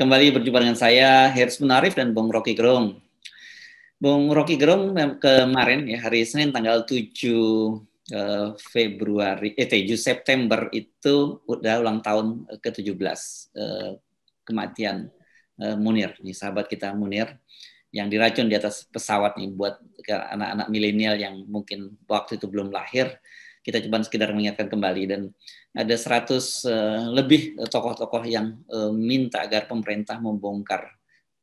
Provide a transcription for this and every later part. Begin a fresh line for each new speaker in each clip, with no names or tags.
kembali berjumpa dengan saya Heris Munarif dan Bung Rocky Gerung. Bung Rocky Gerung kemarin ya hari Senin tanggal 7 eh, Februari eh 7 September itu udah ulang tahun ke-17 eh, kematian eh, Munir, nih sahabat kita Munir yang diracun di atas pesawat nih buat anak-anak milenial yang mungkin waktu itu belum lahir kita coba sekedar mengingatkan kembali dan ada 100 uh, eh, lebih tokoh-tokoh yang uh, minta agar pemerintah membongkar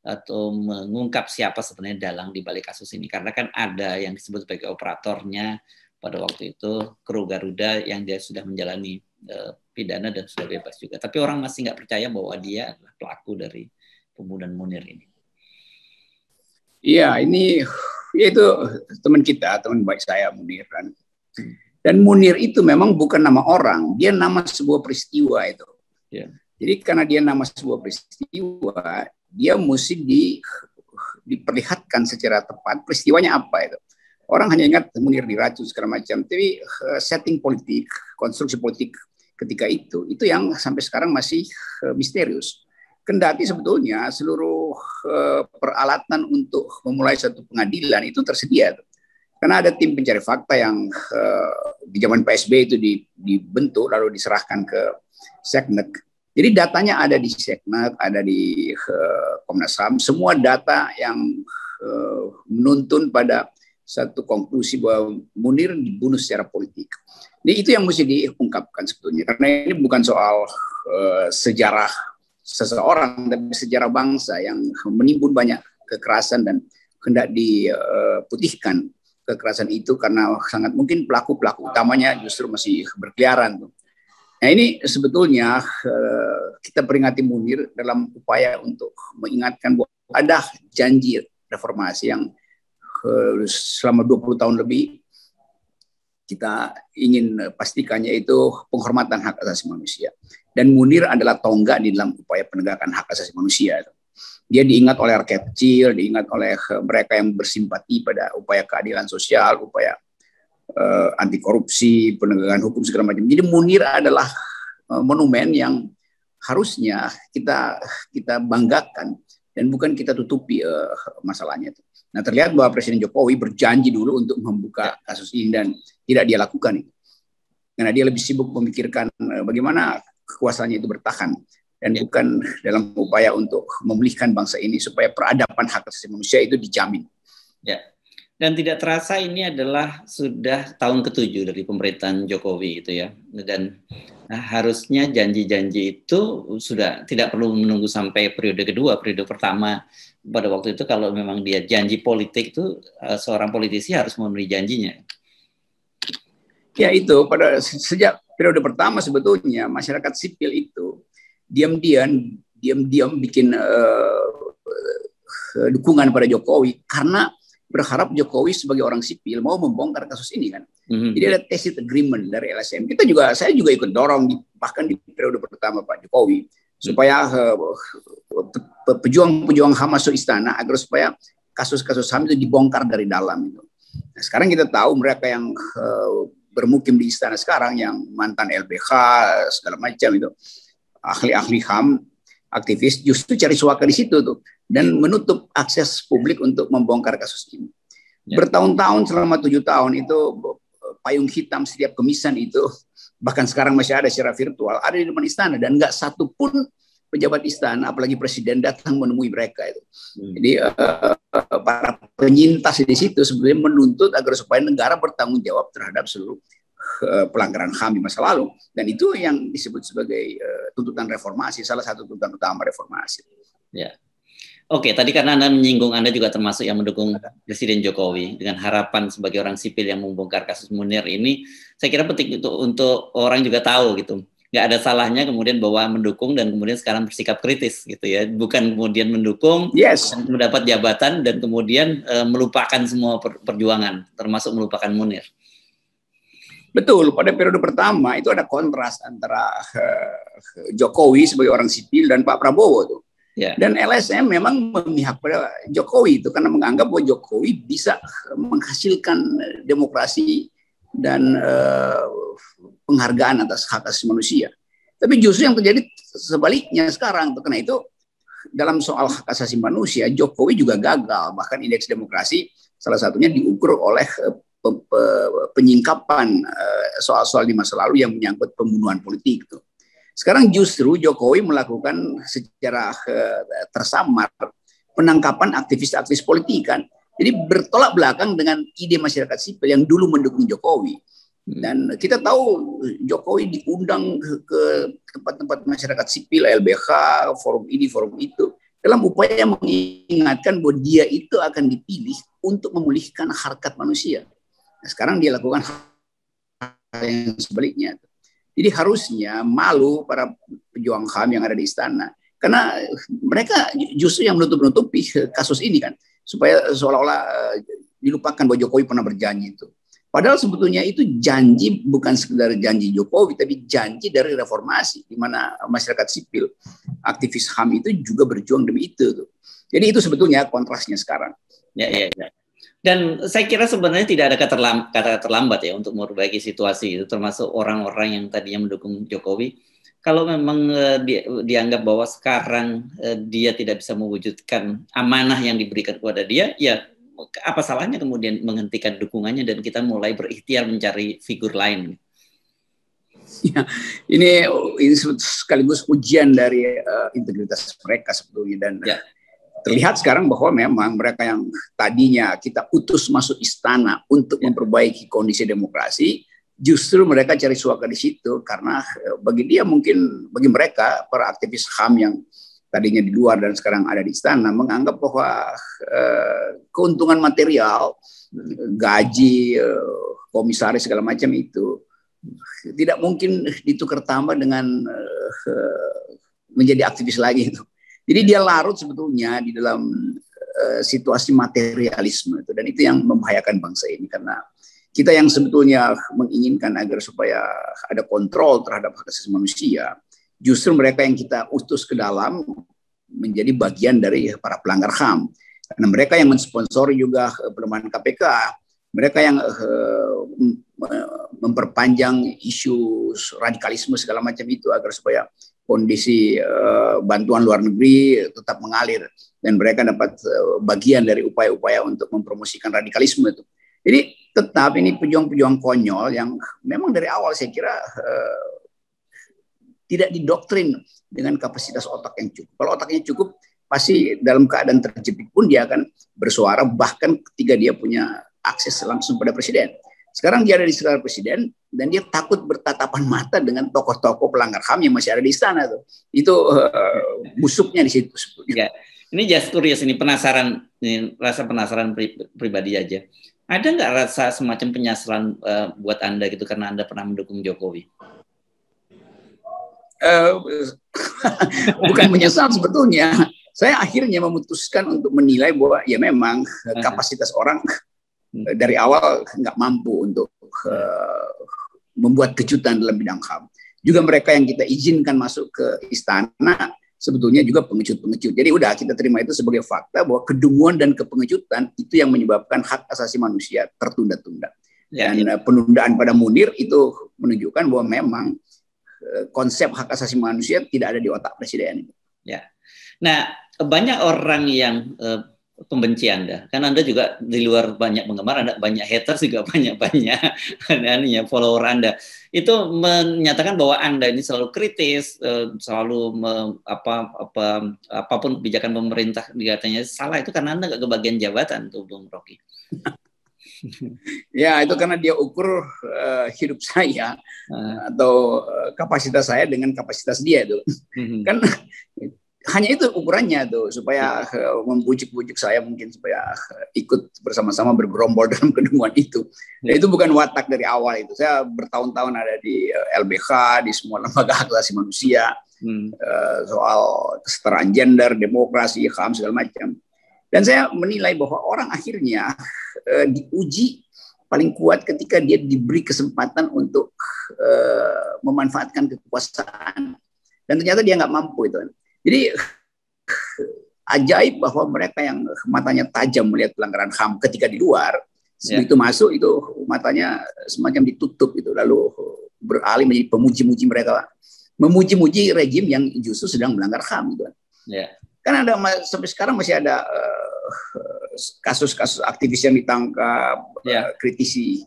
atau mengungkap siapa sebenarnya dalang di balik kasus ini karena kan ada yang disebut sebagai operatornya pada waktu itu kru Garuda yang dia sudah menjalani uh, pidana dan sudah bebas juga tapi orang masih nggak percaya bahwa dia adalah pelaku dari pembunuhan Munir ini.
Iya, ini itu teman kita, teman baik saya Munir kan. Dan Munir itu memang bukan nama orang, dia nama sebuah peristiwa itu. Yeah. Jadi karena dia nama sebuah peristiwa, dia mesti di, diperlihatkan secara tepat peristiwanya apa itu. Orang hanya ingat Munir diracun segala macam, tapi uh, setting politik, konstruksi politik ketika itu, itu yang sampai sekarang masih uh, misterius. Kendati sebetulnya seluruh uh, peralatan untuk memulai satu pengadilan itu tersedia. Tuh. Karena ada tim pencari fakta yang uh, di zaman PSB itu dibentuk lalu diserahkan ke Seknek. Jadi datanya ada di Seknek, ada di uh, Komnas HAM, semua data yang uh, menuntun pada satu konklusi bahwa Munir dibunuh secara politik. Ini itu yang mesti diungkapkan sebetulnya karena ini bukan soal uh, sejarah seseorang tapi sejarah bangsa yang menimbun banyak kekerasan dan hendak diputihkan kekerasan itu karena sangat mungkin pelaku-pelaku utamanya justru masih berkeliaran. Nah ini sebetulnya uh, kita peringati Munir dalam upaya untuk mengingatkan bahwa ada janji reformasi yang uh, selama 20 tahun lebih kita ingin pastikannya itu penghormatan hak asasi manusia. Dan Munir adalah tonggak di dalam upaya penegakan hak asasi manusia. Itu dia diingat oleh rakyat kecil, diingat oleh eh, mereka yang bersimpati pada upaya keadilan sosial, upaya uh, anti korupsi, penegakan hukum segala macam. Jadi Munir adalah uh, monumen yang harusnya kita kita banggakan dan bukan kita tutupi uh, masalahnya itu. Nah terlihat bahwa Presiden Jokowi berjanji dulu untuk membuka kasus ini dan tidak dia lakukan. Karena dia lebih sibuk memikirkan bagaimana kekuasaannya itu bertahan dan bukan dalam upaya untuk memulihkan bangsa ini supaya peradaban hak asasi manusia itu dijamin.
Ya. Dan tidak terasa ini adalah sudah tahun ketujuh dari pemerintahan Jokowi itu ya. Dan nah, harusnya janji-janji itu sudah tidak perlu menunggu sampai periode kedua, periode pertama pada waktu itu kalau memang dia janji politik itu eh, seorang politisi harus memenuhi janjinya.
Ya itu pada sejak periode pertama sebetulnya masyarakat sipil itu diam-diam diam-diam bikin uh, dukungan pada Jokowi karena berharap Jokowi sebagai orang sipil mau membongkar kasus ini kan. Mm-hmm. Jadi ada tacit agreement dari LSM. Kita juga saya juga ikut dorong di, bahkan di periode pertama Pak Jokowi supaya uh, pejuang-pejuang HAM masuk istana agar supaya kasus-kasus HAM itu dibongkar dari dalam itu. Nah, sekarang kita tahu mereka yang uh, bermukim di istana sekarang yang mantan LBH segala macam itu ahli-ahli HAM, aktivis justru cari suaka di situ tuh dan menutup akses publik untuk membongkar kasus ini. Ya. Bertahun-tahun selama tujuh tahun itu payung hitam setiap kemisan itu bahkan sekarang masih ada secara virtual ada di depan istana dan nggak satu pun pejabat istana apalagi presiden datang menemui mereka itu. Hmm. Jadi uh, para penyintas di situ sebenarnya menuntut agar supaya negara bertanggung jawab terhadap seluruh pelanggaran HAM di masa lalu dan itu yang disebut sebagai uh, tuntutan reformasi salah satu tuntutan utama reformasi.
Ya. Oke, tadi karena Anda menyinggung Anda juga termasuk yang mendukung Presiden Jokowi dengan harapan sebagai orang sipil yang membongkar kasus Munir ini, saya kira penting untuk untuk orang juga tahu gitu. Nggak ada salahnya kemudian bahwa mendukung dan kemudian sekarang bersikap kritis gitu ya. Bukan kemudian mendukung yes. mendapat jabatan dan kemudian uh, melupakan semua per perjuangan termasuk melupakan Munir.
Betul, pada periode pertama itu ada kontras antara uh, Jokowi sebagai orang sipil dan Pak Prabowo tuh. Yeah. Dan LSM memang memihak pada Jokowi itu karena menganggap bahwa Jokowi bisa menghasilkan demokrasi dan uh, penghargaan atas hak asasi manusia. Tapi justru yang terjadi sebaliknya sekarang tuh karena itu dalam soal hak asasi manusia, Jokowi juga gagal. Bahkan indeks demokrasi salah satunya diukur oleh penyingkapan soal-soal di masa lalu yang menyangkut pembunuhan politik. Tuh. Sekarang justru Jokowi melakukan secara tersamar penangkapan aktivis-aktivis politik kan. Jadi bertolak belakang dengan ide masyarakat sipil yang dulu mendukung Jokowi. Dan kita tahu Jokowi diundang ke tempat-tempat masyarakat sipil, LBH, forum ini, forum itu, dalam upaya mengingatkan bahwa dia itu akan dipilih untuk memulihkan harkat manusia. Nah, sekarang dia lakukan hal yang sebaliknya. Jadi harusnya malu para pejuang HAM yang ada di istana. Karena mereka justru yang menutup-nutupi kasus ini kan. Supaya seolah-olah eh, dilupakan bahwa Jokowi pernah berjanji itu. Padahal sebetulnya itu janji bukan sekedar janji Jokowi, tapi janji dari reformasi, di mana masyarakat sipil, aktivis HAM itu juga berjuang demi itu. Tuh. Jadi itu sebetulnya kontrasnya sekarang.
Ya, ya, ya. Dan saya kira sebenarnya tidak ada kata terlambat, kata terlambat ya untuk memperbaiki situasi itu, termasuk orang-orang yang tadinya mendukung Jokowi. Kalau memang uh, di, dianggap bahwa sekarang uh, dia tidak bisa mewujudkan amanah yang diberikan kepada dia, ya apa salahnya kemudian menghentikan dukungannya dan kita mulai berikhtiar mencari figur lain.
Ya, ini ini sekaligus ujian dari uh, integritas mereka sebetulnya dan ya terlihat sekarang bahwa memang mereka yang tadinya kita utus masuk istana untuk ya. memperbaiki kondisi demokrasi, justru mereka cari suaka di situ karena eh, bagi dia mungkin bagi mereka para aktivis HAM yang tadinya di luar dan sekarang ada di istana menganggap bahwa uh, keuntungan material, gaji, uh, komisaris segala macam itu tidak mungkin ditukar tambah dengan uh, menjadi aktivis lagi itu. Jadi dia larut sebetulnya di dalam uh, situasi materialisme itu. Dan itu yang membahayakan bangsa ini. Karena kita yang sebetulnya menginginkan agar supaya ada kontrol terhadap hak asasi manusia, justru mereka yang kita utus ke dalam menjadi bagian dari para pelanggar HAM. Karena mereka yang mensponsori juga eh, pelemahan KPK, mereka yang uh, memperpanjang isu radikalisme segala macam itu agar supaya kondisi uh, bantuan luar negeri tetap mengalir dan mereka dapat uh, bagian dari upaya-upaya untuk mempromosikan radikalisme itu. Jadi tetap ini pejuang-pejuang konyol yang memang dari awal saya kira uh, tidak didoktrin dengan kapasitas otak yang cukup. Kalau otaknya cukup, pasti dalam keadaan terjepit pun dia akan bersuara bahkan ketika dia punya akses langsung pada presiden. Sekarang dia ada di sekitar presiden dan dia takut bertatapan mata dengan tokoh-tokoh pelanggar HAM yang masih ada di istana tuh. Itu uh, busuknya di situ
Ya. Ini just curious ini penasaran ini rasa penasaran pri, pribadi aja. Ada nggak rasa semacam penyesalan uh, buat anda gitu karena anda pernah mendukung Jokowi?
Uh, bukan menyesal sebetulnya. Saya akhirnya memutuskan untuk menilai bahwa ya memang kapasitas orang. Dari awal nggak mampu untuk uh, membuat kejutan dalam bidang HAM. Juga mereka yang kita izinkan masuk ke istana sebetulnya juga pengecut-pengecut. Jadi udah kita terima itu sebagai fakta bahwa kedunguan dan kepengecutan itu yang menyebabkan hak asasi manusia tertunda-tunda. Ya, dan ya. penundaan pada Munir itu menunjukkan bahwa memang konsep hak asasi manusia tidak ada di otak presiden.
Ya. Nah, banyak orang yang pembenci Anda. Kan Anda juga di luar banyak penggemar, Anda banyak haters juga banyak-banyak ya follower Anda. Itu menyatakan bahwa Anda ini selalu kritis, eh, selalu me, apa apa apa pun kebijakan pemerintah dikatanya salah itu karena Anda nggak kebagian jabatan tuh Bung Rocky.
ya itu karena dia ukur uh, hidup saya uh. atau uh, kapasitas saya dengan kapasitas dia itu. Hmm. kan hanya itu ukurannya tuh supaya uh, membujuk-bujuk saya mungkin supaya uh, ikut bersama-sama bergerombol dalam kedunguan itu. Dan itu bukan watak dari awal itu. Saya bertahun-tahun ada di uh, eh, LBH, di semua lembaga hak asasi manusia, hmm. uh, soal kesetaraan gender, demokrasi, HAM segala macam. Dan saya menilai bahwa orang akhirnya uh, diuji paling kuat ketika dia diberi kesempatan untuk uh, memanfaatkan kekuasaan. Dan ternyata dia nggak mampu itu. Jadi ajaib bahwa mereka yang matanya tajam melihat pelanggaran HAM ketika di luar, yeah. itu masuk itu matanya semacam ditutup itu lalu beralih menjadi pemuji-muji mereka memuji-muji rejim yang justru sedang melanggar HAM gitu. Yeah. kan ada sampai sekarang masih ada kasus-kasus uh, aktivis yang ditangkap, yeah. uh, kritisi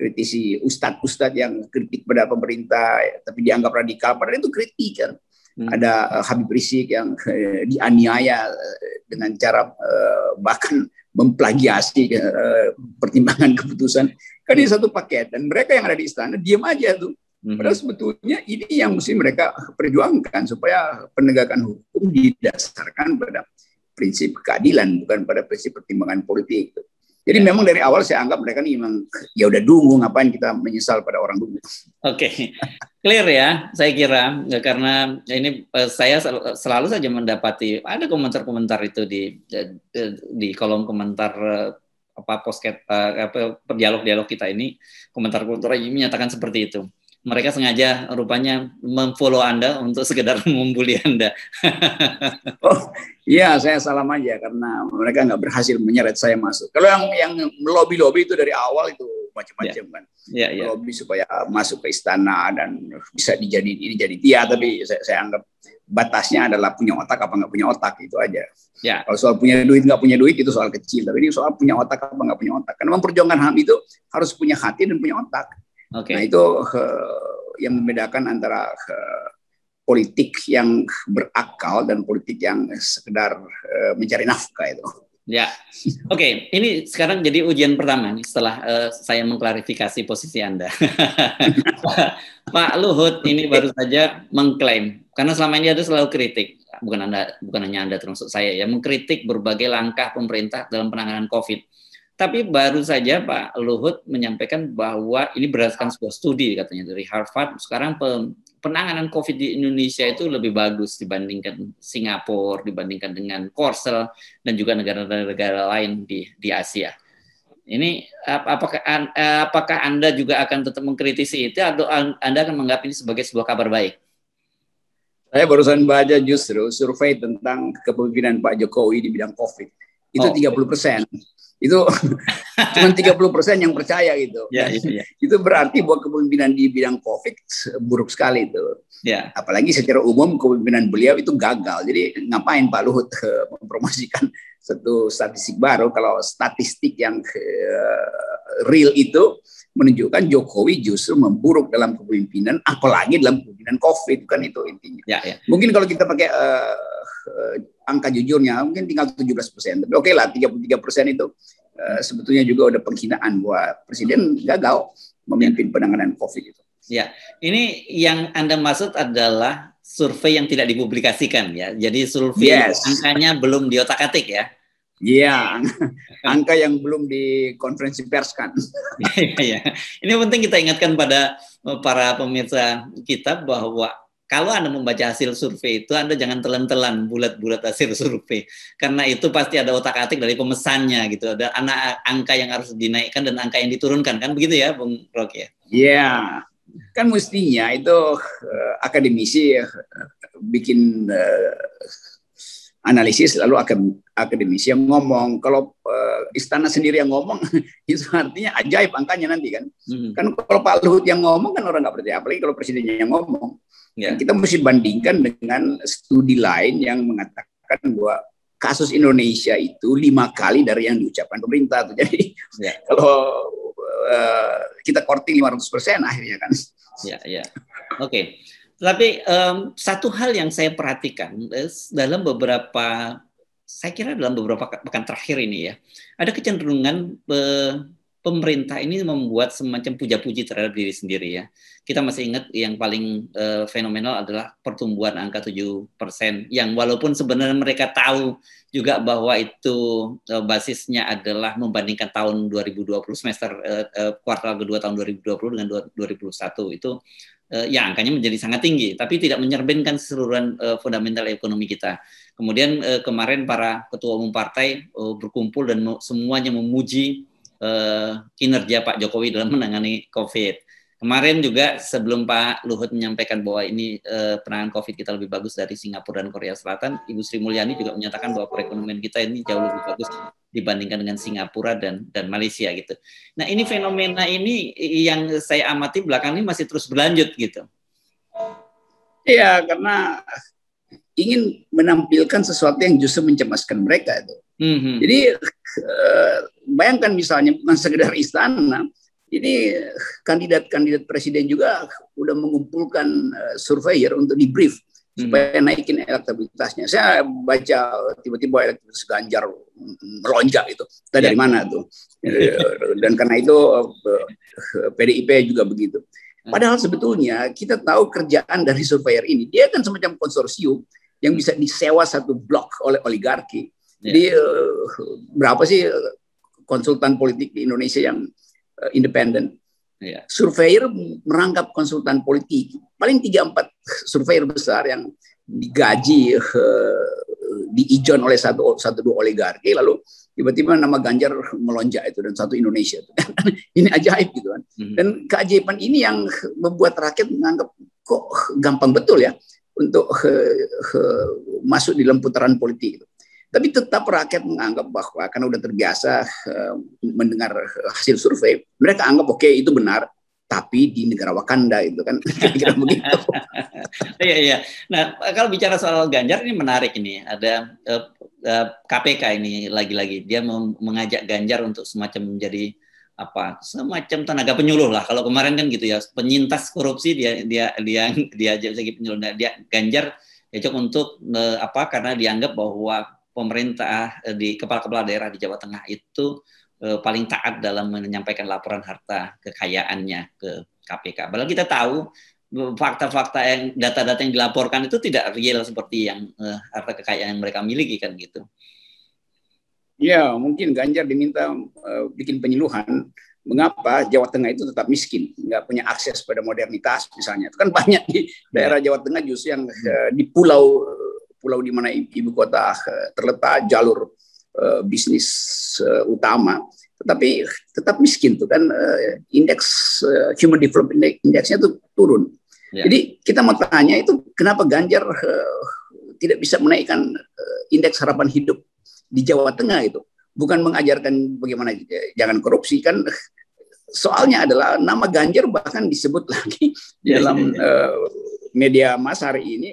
kritisi ustadz-ustadz yang kritik pada pemerintah tapi dianggap radikal padahal itu kritik kan hmm. ada uh, Habib Rizik yang uh, dianiaya uh, dengan cara uh, bahkan memplagiasi uh, pertimbangan keputusan kan ini satu paket dan mereka yang ada di istana diam aja tuh hmm. Padahal sebetulnya ini yang mesti mereka perjuangkan supaya penegakan hukum didasarkan pada prinsip keadilan bukan pada prinsip pertimbangan politik. Jadi ya. memang dari awal saya anggap mereka ini memang ya udah dungu ngapain kita menyesal pada orang dungu. Oke,
okay. clear ya saya kira ya, karena ini eh, saya selalu saja mendapati ada komentar-komentar itu di di kolom komentar eh, apa posket apa dialog-dialog kita ini komentar-komentar ini menyatakan seperti itu mereka sengaja rupanya memfollow Anda untuk sekedar membuli Anda.
oh, iya, saya salam aja karena mereka nggak berhasil menyeret saya masuk. Kalau yang yang lobby-lobby itu dari awal itu macam-macam yeah. kan. Yeah, yeah. Lobby supaya masuk ke istana dan bisa dijadiin ini jadi dia, tapi saya, saya anggap batasnya adalah punya otak apa nggak punya otak itu aja. Ya. Kalau soal punya duit nggak punya duit itu soal kecil, tapi ini soal punya otak apa nggak punya otak. Karena memperjuangkan HAM itu harus punya hati dan punya otak. Okay. Nah itu uh, yang membedakan antara uh, politik yang berakal dan politik yang sekedar uh, mencari nafkah itu.
Ya, oke. Okay. Ini sekarang jadi ujian pertama nih setelah uh, saya mengklarifikasi posisi Anda. Pak Luhut ini baru saja mengklaim karena selama ini ada selalu kritik, bukan Anda, bukan hanya Anda termasuk saya ya, mengkritik berbagai langkah pemerintah dalam penanganan COVID tapi baru saja Pak Luhut menyampaikan bahwa ini berdasarkan sebuah studi katanya dari Harvard. Sekarang penanganan COVID di Indonesia itu lebih bagus dibandingkan Singapura, dibandingkan dengan Korsel dan juga negara-negara lain di di Asia. Ini apakah apakah Anda juga akan tetap mengkritisi itu atau Anda akan menganggap ini sebagai sebuah kabar baik?
Saya barusan baca justru survei tentang kepemimpinan Pak Jokowi di bidang COVID. Itu oh. 30 persen itu cuma 30 persen yang percaya gitu. Ya, ya, ya. Itu berarti bahwa kepemimpinan di bidang COVID buruk sekali itu. Ya. Apalagi secara umum kepemimpinan beliau itu gagal. Jadi ngapain Pak Luhut uh, mempromosikan satu statistik baru kalau statistik yang uh, real itu menunjukkan Jokowi justru memburuk dalam kepemimpinan, apalagi dalam kepemimpinan COVID kan itu intinya. Ya, ya. Mungkin kalau kita pakai uh, uh, angka jujurnya mungkin tinggal 17 persen, tapi oke okay lah 33 persen itu uh, sebetulnya juga udah penghinaan bahwa presiden gagal memimpin penanganan COVID itu.
Ya, ini yang anda maksud adalah survei yang tidak dipublikasikan ya. Jadi survei yes. angkanya belum diotak-atik ya.
Iya, angka yang belum dikonferensi pers kan.
Iya, ini penting kita ingatkan pada eh, para pemirsa kita bahwa kalau Anda membaca hasil survei itu, Anda jangan telan-telan bulat-bulat hasil survei. Karena itu pasti ada otak-atik dari pemesannya gitu. Ada anak angka yang harus dinaikkan dan angka yang diturunkan. Kan begitu ya, Bung Rocky?
Ya, Iya. Kan mestinya itu uh, akademisi uh, bikin uh, analisis lalu akademisi yang ngomong kalau uh, istana sendiri yang ngomong itu artinya ajaib angkanya nanti kan hmm. kan kalau Pak Luhut yang ngomong kan orang nggak percaya apalagi kalau presidennya yang ngomong ya. kita mesti bandingkan dengan studi lain yang mengatakan bahwa kasus Indonesia itu lima kali dari yang diucapkan pemerintah tuh jadi ya. kalau uh, kita korting 500 persen akhirnya kan
ya ya oke okay. Tapi um, satu hal yang saya perhatikan dalam beberapa, saya kira dalam beberapa pekan terakhir ini ya, ada kecenderungan uh, pemerintah ini membuat semacam puja-puji terhadap diri sendiri ya. Kita masih ingat yang paling uh, fenomenal adalah pertumbuhan angka 7% yang walaupun sebenarnya mereka tahu juga bahwa itu uh, basisnya adalah membandingkan tahun 2020 semester uh, uh, kuartal kedua tahun 2020 dengan 2021 itu uh, ya angkanya menjadi sangat tinggi, tapi tidak menyerbenkan keseluruhan uh, fundamental ekonomi kita. Kemudian uh, kemarin para ketua umum partai uh, berkumpul dan semuanya memuji uh, kinerja Pak Jokowi dalam menangani COVID. Kemarin juga sebelum Pak Luhut menyampaikan bahwa ini eh, penanganan COVID kita lebih bagus dari Singapura dan Korea Selatan, Ibu Sri Mulyani juga menyatakan bahwa perekonomian kita ini jauh lebih bagus dibandingkan dengan Singapura dan dan Malaysia gitu. Nah ini fenomena ini yang saya amati belakang ini masih terus berlanjut gitu.
Iya karena ingin menampilkan sesuatu yang justru mencemaskan mereka itu. Mm-hmm. Jadi uh, bayangkan misalnya bukan sekedar istana, ini kandidat-kandidat presiden juga udah mengumpulkan uh, surveyor untuk di brief. Supaya naikin elektabilitasnya. Saya baca tiba-tiba elektabilitas Ganjar melonjak itu. Kita dari ya. mana tuh? Dan karena itu uh, eh, PDIP juga begitu. Hmm. Padahal sebetulnya kita tahu kerjaan dari surveyor ini, dia kan semacam konsorsium yang bisa disewa satu blok oleh oligarki. Ya. Jadi uh, berapa sih konsultan politik di Indonesia yang uh, independen. Yeah. Surveyor merangkap konsultan politik. Paling tiga empat surveyor besar yang digaji uh, diijon oleh satu satu dua oligarki lalu tiba-tiba nama Ganjar melonjak itu dan satu Indonesia itu ini ajaib gitu kan mm-hmm. dan keajaiban ini yang membuat rakyat menganggap kok gampang betul ya untuk uh, uh, masuk di dalam putaran politik itu tapi tetap rakyat menganggap bahwa karena udah terbiasa uh, mendengar hasil survei, mereka anggap oke okay, itu benar, tapi di negara Wakanda itu kan. Kira-kira begitu.
Iya iya. Nah kalau bicara soal Ganjar ini menarik ini. Ada uh, uh, KPK ini lagi-lagi. Dia mengajak Ganjar untuk semacam menjadi apa? Semacam tenaga penyuluh lah. Kalau kemarin kan gitu ya penyintas korupsi dia dia dia dia jadi penyuluh. Nah, dia Ganjar cocok untuk uh, apa? Karena dianggap bahwa pemerintah eh, di kepala-kepala daerah di Jawa Tengah itu eh, paling taat dalam menyampaikan laporan harta kekayaannya ke KPK. Padahal kita tahu eh, fakta-fakta yang data-data yang dilaporkan itu tidak real seperti yang harta kekayaan yang mereka miliki kan gitu.
Ya, mungkin Ganjar diminta uh, bikin penyuluhan mengapa Jawa Tengah itu tetap miskin, nggak punya akses pada modernitas misalnya. Itu kan banyak di daerah Jawa Tengah justru yang uh, di pulau pulau di mana ibu kota eh, terletak jalur uh, bisnis uh, utama tetapi tetap miskin tuh kan uh, indeks uh, human development indeksnya tuh turun ya. jadi kita mau tanya itu kenapa Ganjar uh, tidak bisa menaikkan uh, indeks harapan hidup di Jawa Tengah itu bukan mengajarkan bagaimana jangan korupsi kan soalnya adalah nama Ganjar bahkan disebut lagi ya, dalam ya, ya. Uh, media masa hari ini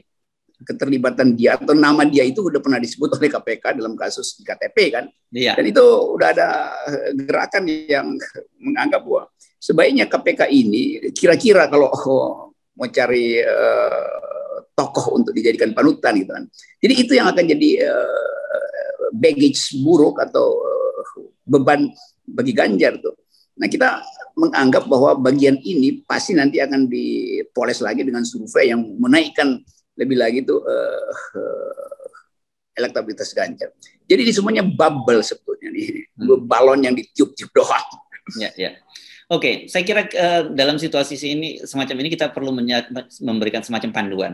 keterlibatan dia atau nama dia itu udah pernah disebut oleh KPK dalam kasus KTP kan. Iya. Dan itu udah ada eh, gerakan yang menganggap bahwa sebaiknya KPK ini kira-kira kalau oh, mau cari uh, tokoh untuk dijadikan panutan gitu kan. Jadi itu yang akan jadi uh, baggage buruk atau uh, beban bagi Ganjar tuh. Nah kita menganggap bahwa bagian ini pasti nanti akan dipoles lagi dengan survei yang menaikkan lebih lagi itu uh, uh, elektabilitas Ganjar. Jadi ini semuanya bubble sebetulnya nih, hmm. balon yang ditiup-tiup doang.
Ya, ya. Oke, saya kira uh, dalam situasi ini semacam ini kita perlu memberikan semacam panduan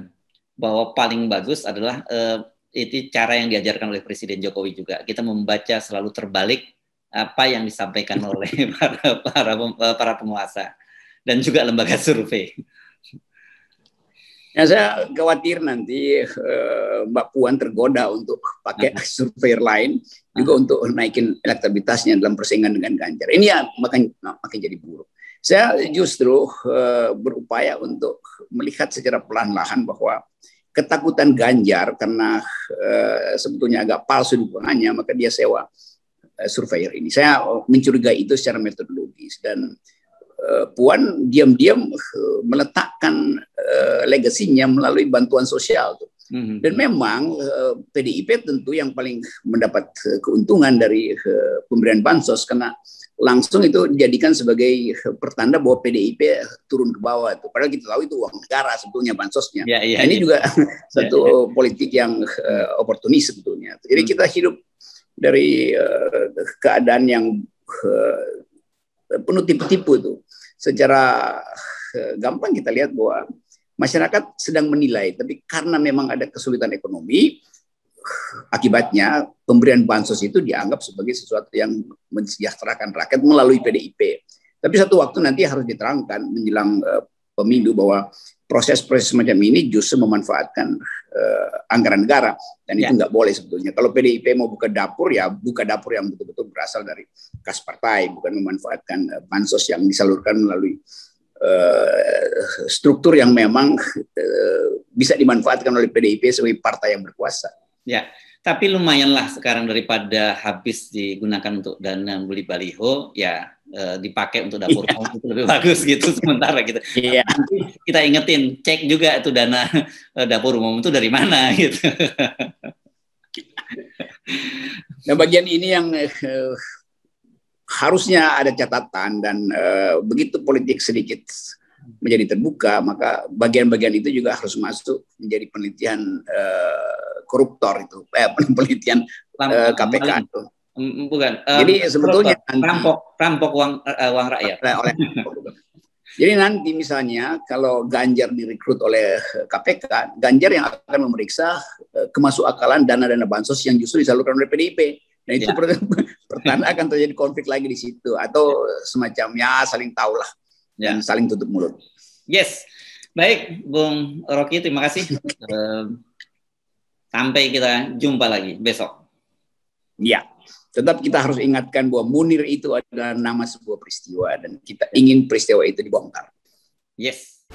bahwa paling bagus adalah uh, itu cara yang diajarkan oleh Presiden Jokowi juga. Kita membaca selalu terbalik apa yang disampaikan oleh para para para penguasa dan juga lembaga survei.
Ya saya khawatir nanti uh, Mbak Puan tergoda untuk pakai surveyor lain juga untuk naikin elektabilitasnya dalam persaingan dengan Ganjar. Ini ya makin makin jadi buruk. Saya justru uh, berupaya untuk melihat secara pelan-lahan bahwa ketakutan Ganjar karena uh, sebetulnya agak palsu dukungannya, maka dia sewa uh, surveyor ini. Saya mencurigai itu secara metodologis dan Puan diam-diam eh, meletakkan uh, legasinya melalui bantuan sosial tuh. Mm-hmm. Dan memang uh, PDIP tentu yang paling mendapat keuntungan dari uh, pemberian bansos karena langsung itu dijadikan sebagai pertanda bahwa PDIP turun ke bawah itu. Padahal kita tahu itu uang negara sebetulnya bansosnya. Ya, ya, ini ya. juga satu ya, ya. politik yang uh, oportunis sebetulnya. Jadi hmm. kita hidup dari uh, keadaan yang uh, penuh tipu-tipu itu secara eh, gampang kita lihat bahwa masyarakat sedang menilai, tapi karena memang ada kesulitan ekonomi, akibatnya pemberian bansos itu dianggap sebagai sesuatu yang mensejahterakan rakyat melalui PDIP. Tapi satu waktu nanti harus diterangkan menjelang uh, pemilu bahwa proses-proses semacam ini justru memanfaatkan uh, anggaran negara dan ya. itu nggak boleh sebetulnya. Kalau PDIP mau buka dapur ya buka dapur yang betul-betul berasal dari kas partai, bukan memanfaatkan uh, bansos yang disalurkan melalui uh, struktur yang memang uh, bisa dimanfaatkan oleh PDIP sebagai partai yang berkuasa.
Ya, tapi lumayanlah sekarang daripada habis digunakan untuk dana beli baliho, ya uh, dipakai untuk dapur umum itu lebih bagus gitu sementara gitu. Iya. Nanti kita ingetin, cek juga itu dana uh, dapur umum itu dari mana gitu.
Nah, bagian ini yang uh, harusnya ada catatan dan begitu politik sedikit menjadi terbuka, maka bagian-bagian itu juga harus masuk menjadi penelitian uh, koruptor itu, eh, penelitian KPK itu.
Bukan.
Um, Jadi sebetulnya
rampok rampok uang uh, uang rakyat. Oleh,
Jadi nanti misalnya kalau Ganjar direkrut oleh KPK, Ganjar yang akan memeriksa kemasuk akalan dana-dana bansos yang justru disalurkan oleh PDIP. Nah itu ya. pertanda akan terjadi konflik lagi di situ atau semacamnya saling tahu lah ya. dan saling tutup mulut.
Yes, baik Bung Rocky terima kasih. Sampai kita jumpa lagi besok.
Ya tetap kita harus ingatkan bahwa Munir itu adalah nama sebuah peristiwa dan kita ingin peristiwa itu dibongkar.
Yes.